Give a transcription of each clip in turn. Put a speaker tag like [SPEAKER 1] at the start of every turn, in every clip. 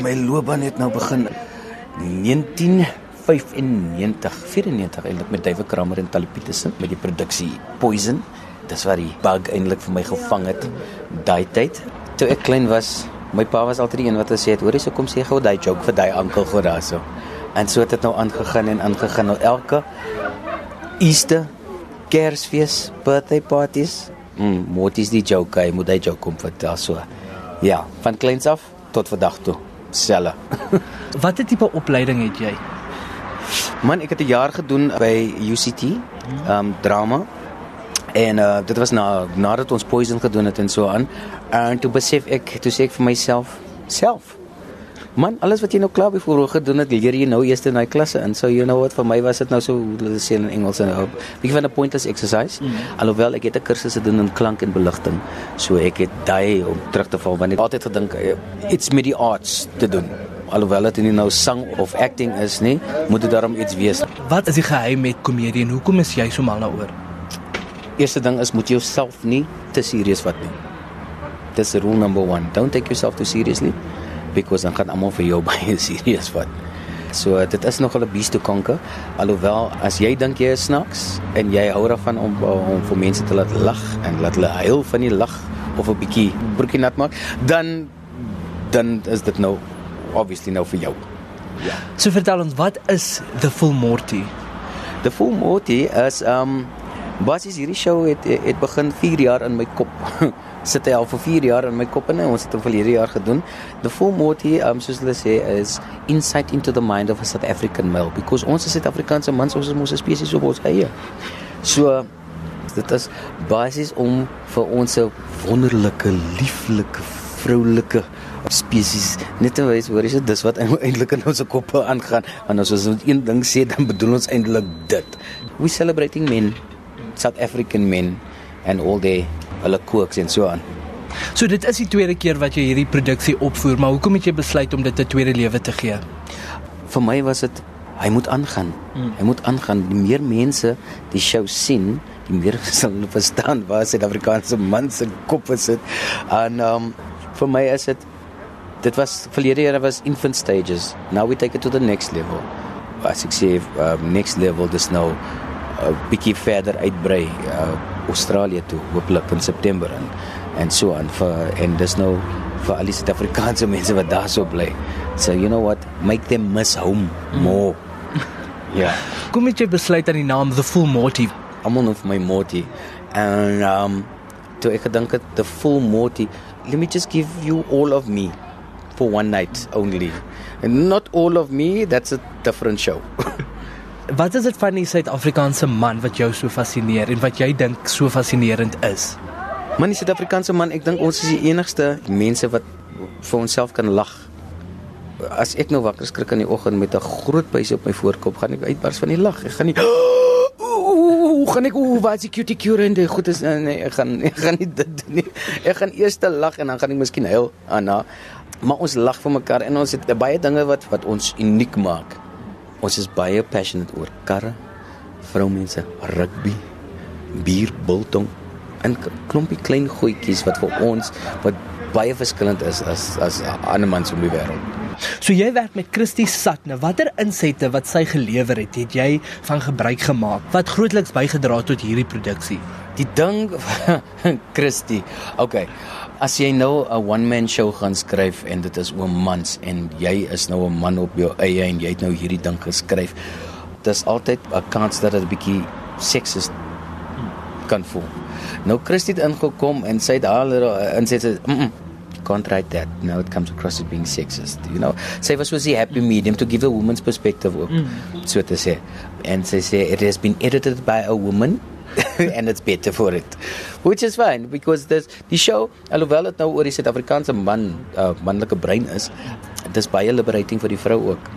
[SPEAKER 1] my loopbaan het nou begin 1995, 94 eintlik met David Kramer en Tali Petersen met die produksie Poison. Dis waar die bug eintlik vir my gevang het daai tyd. Toe ek klein was, my pa was altyd die een wat gesê het, "Hoorie, so kom sê gou daai joke vir daai ankel gou daarso." En so het dit nou aangegaan en aangegaan. Nou elke Easter, Kersfees, birthday parties, mm, Moties die joke, hy moet hy joke kom vertel so. Ja, van kleins af tot vandag toe. Selle.
[SPEAKER 2] Watter tipe opleiding het jy?
[SPEAKER 1] Man, ek het 'n jaar gedoen by UCT, ehm um, drama. En uh dit was na nadat ons poison gedoen het en so aan. En toe besef ek, toe sê ek vir myself, self. Man, alles wat jy nou klaar byvoorbeeld gedoen het, leer jy nou eers in daai klasse in. So you know what vir my was dit nou so hulle sê in Engels en op. Bietjie van 'n pointless exercise. Mm. Alhoewel ek het 'n kursus gedoen in klank en beligting. So ek het daai om terug te val want ek het altyd gedink eh, iets met die arts te doen. Alhoewel dit nie nou sang of acting is nie, moet dit daarom iets wees.
[SPEAKER 2] Wat is die geheim met komedie en hoekom is jy so mal daaroor?
[SPEAKER 1] Eerste ding is moet jy jouself nie te serieus vat nie. Dis rule number 1. Don't take yourself too seriously because dan gaan almal vir jou baie serieus vat. So dit is nog 'n beast to conquer. Alhoewel as jy dink jy is snaaks en jy hou daarvan om om vir mense te laat lag en laat hulle huil van die lag of 'n bietjie broekie nat maak, dan dan is dit nou obviously nou vir jou.
[SPEAKER 2] Ja. So vertel ons, wat is The Full Morty?
[SPEAKER 1] The Full Morty is um basies hierdie show het het begin 4 jaar in my kop. sit hy al vir 4 jaar in my kop en ons het hom verlede jaar gedoen. The Full Morty um soos hulle sê is insight into the mind of a South African male because ons is Suid-Afrikaanse mans, ons is mos 'n spesies op ons eie. So dit is basies om vir ons 'n wonderlike, lieflike, vroulike spesies net te wys hoor jy dis wat eintlik in ons koppe aangaan want as ons een ding sê dan bedoel ons eintlik dit we celebrating men South African men and all their hulle kooks en so aan
[SPEAKER 2] So dit is die tweede keer wat jy hierdie produksie opvoer maar hoekom het jy besluit om dit 'n tweede lewe te gee
[SPEAKER 1] Vir my was dit hy moet aangaan hmm. hy moet aangaan die meer mense die show sien die meer sal hulle verstaan waar Suid-Afrikaanse mans se koppe sit en um, vir my is dit dit was verlede jaar was infant stages. Now we take it to the next level. As ek sê, um, next level dis nou 'n uh, bietjie verder uitbrei uh, Australië toe, hopelik in September en en so aan vir en dis nou vir al die Suid-Afrikaanse mense wat daar so bly. So you know what, make them miss home more.
[SPEAKER 2] Ja. yeah. Kom jy besluit aan die naam The Full Morty?
[SPEAKER 1] Almal noem my Morty. En um toe ek gedink het The Full Morty, let me just give you all of me for one night only. And not all of me, that's a different show.
[SPEAKER 2] wat is dit van die Suid-Afrikaanse man wat jou so fascineer en wat jy dink so fascinerend is?
[SPEAKER 1] Man, die Suid-Afrikaanse man, ek dink ons is die enigste mense wat vir onsself kan lag. As ek nou wakker skrik in die oggend met 'n groot buis op my voorkop, gaan ek uitbars van die lag. Ek gaan nie Ooh, gaan ek ooh, wat is die cutie cure en die goed is nee, ek gaan ek gaan nie dit doen nie. Ek gaan eers te lag en dan gaan ek miskien huil aan na maar ons lag vir mekaar en ons het baie dinge wat wat ons uniek maak. Ons is baie passionate oor karre, vroumense, rugby, bier, biltong en klompie klein goedjies wat vir ons wat baie verskillend is as as ander mans op die wêreld.
[SPEAKER 2] So jy werk met Christie Satne. Watter insette wat sy gelewer het, het jy van gebruik gemaak? Wat grootliks bygedra het tot hierdie produksie?
[SPEAKER 1] Die ding Christie. Okay. As jy nou 'n one man show gaan skryf en dit is oor mans en jy is nou 'n man op jou eie en jy het nou hierdie ding geskryf, dis altyd 'n kans dat dit 'n bietjie seksis kan voel. Nou Christie het ingekom en sy het haar insette mm -mm, can't write that. Now it comes across as being sexist. You know, say was was the happy medium to give a woman's perspective ook. Mm. So to say, and say say it has been edited by a woman. and it's better for it which is fine because there's die show alhoewel dit nou oor die Suid-Afrikaanse man uh, manlike brein is dis baie liberating vir die vrou ook.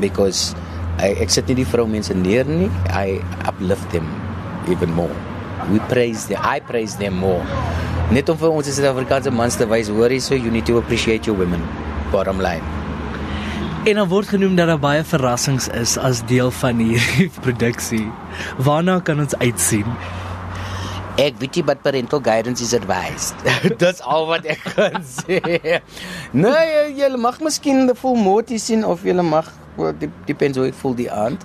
[SPEAKER 1] Because I ek sit nie die vrou mense neer nie I uplift them even more. We praise them I praise them more. Net om vir ons Suid-Afrikaanse mans te wys hoor hier so you need to appreciate your women. Bottom line
[SPEAKER 2] En dan word genoem dat daar baie verrassings is as deel van hierdie produksie. Waarna kan ons uitsien?
[SPEAKER 1] Ek weet jy but parental guidance is advised. Dis al wat ek kan sê. Nee, jy mag miskien die full motie sien of jy mag dit depends hoe ek voel die aand.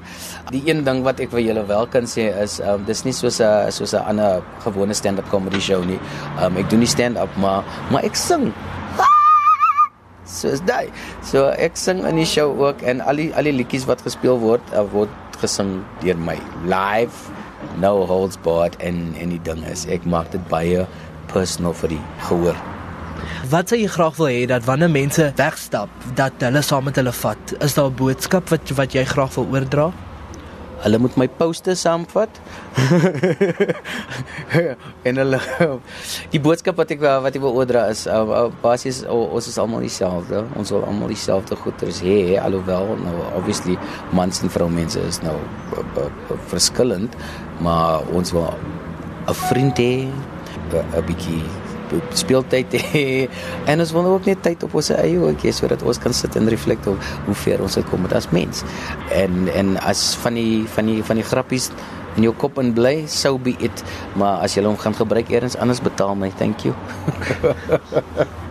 [SPEAKER 1] Die een ding wat ek vir julle wel kan sê is um dis nie soos 'n soos 'n ander gewone stand-up comedy show nie. Um ek doen nie stand-up maar maar ek sing. Soos daai. So ek sing in die show ook en al die al die liedjies wat gespeel word, uh, word gesing deur my live no holds barred en en die ding is ek maak dit baie personal vir die gehoor.
[SPEAKER 2] Wat sou jy graag wil hê dat wanneer mense wegstap, dat hulle saam met hulle vat? Is daar 'n boodskap wat wat jy graag wil oordra?
[SPEAKER 1] Hulle moet my poste saamvat. en hulle die boodskap wat ek wat ek wil oordra is uh, uh, basies uh, ons is almal dieselfde. Ons wil almal dieselfde goeders hê, alhoewel nou obviously mans en vroumense is nou uh, uh, verskillend, maar ons wil 'n vriend hê, 'n bietjie speeltyd hê en ons wil ook net tyd op ons eie ookie sodat ons kan sit en reflekteer hoe ver ons het kom as mens. En en as van die van die van die grappies in jou kop en bly, so be it. Maar as jy hom gaan gebruik eers anders betaal my, thank you.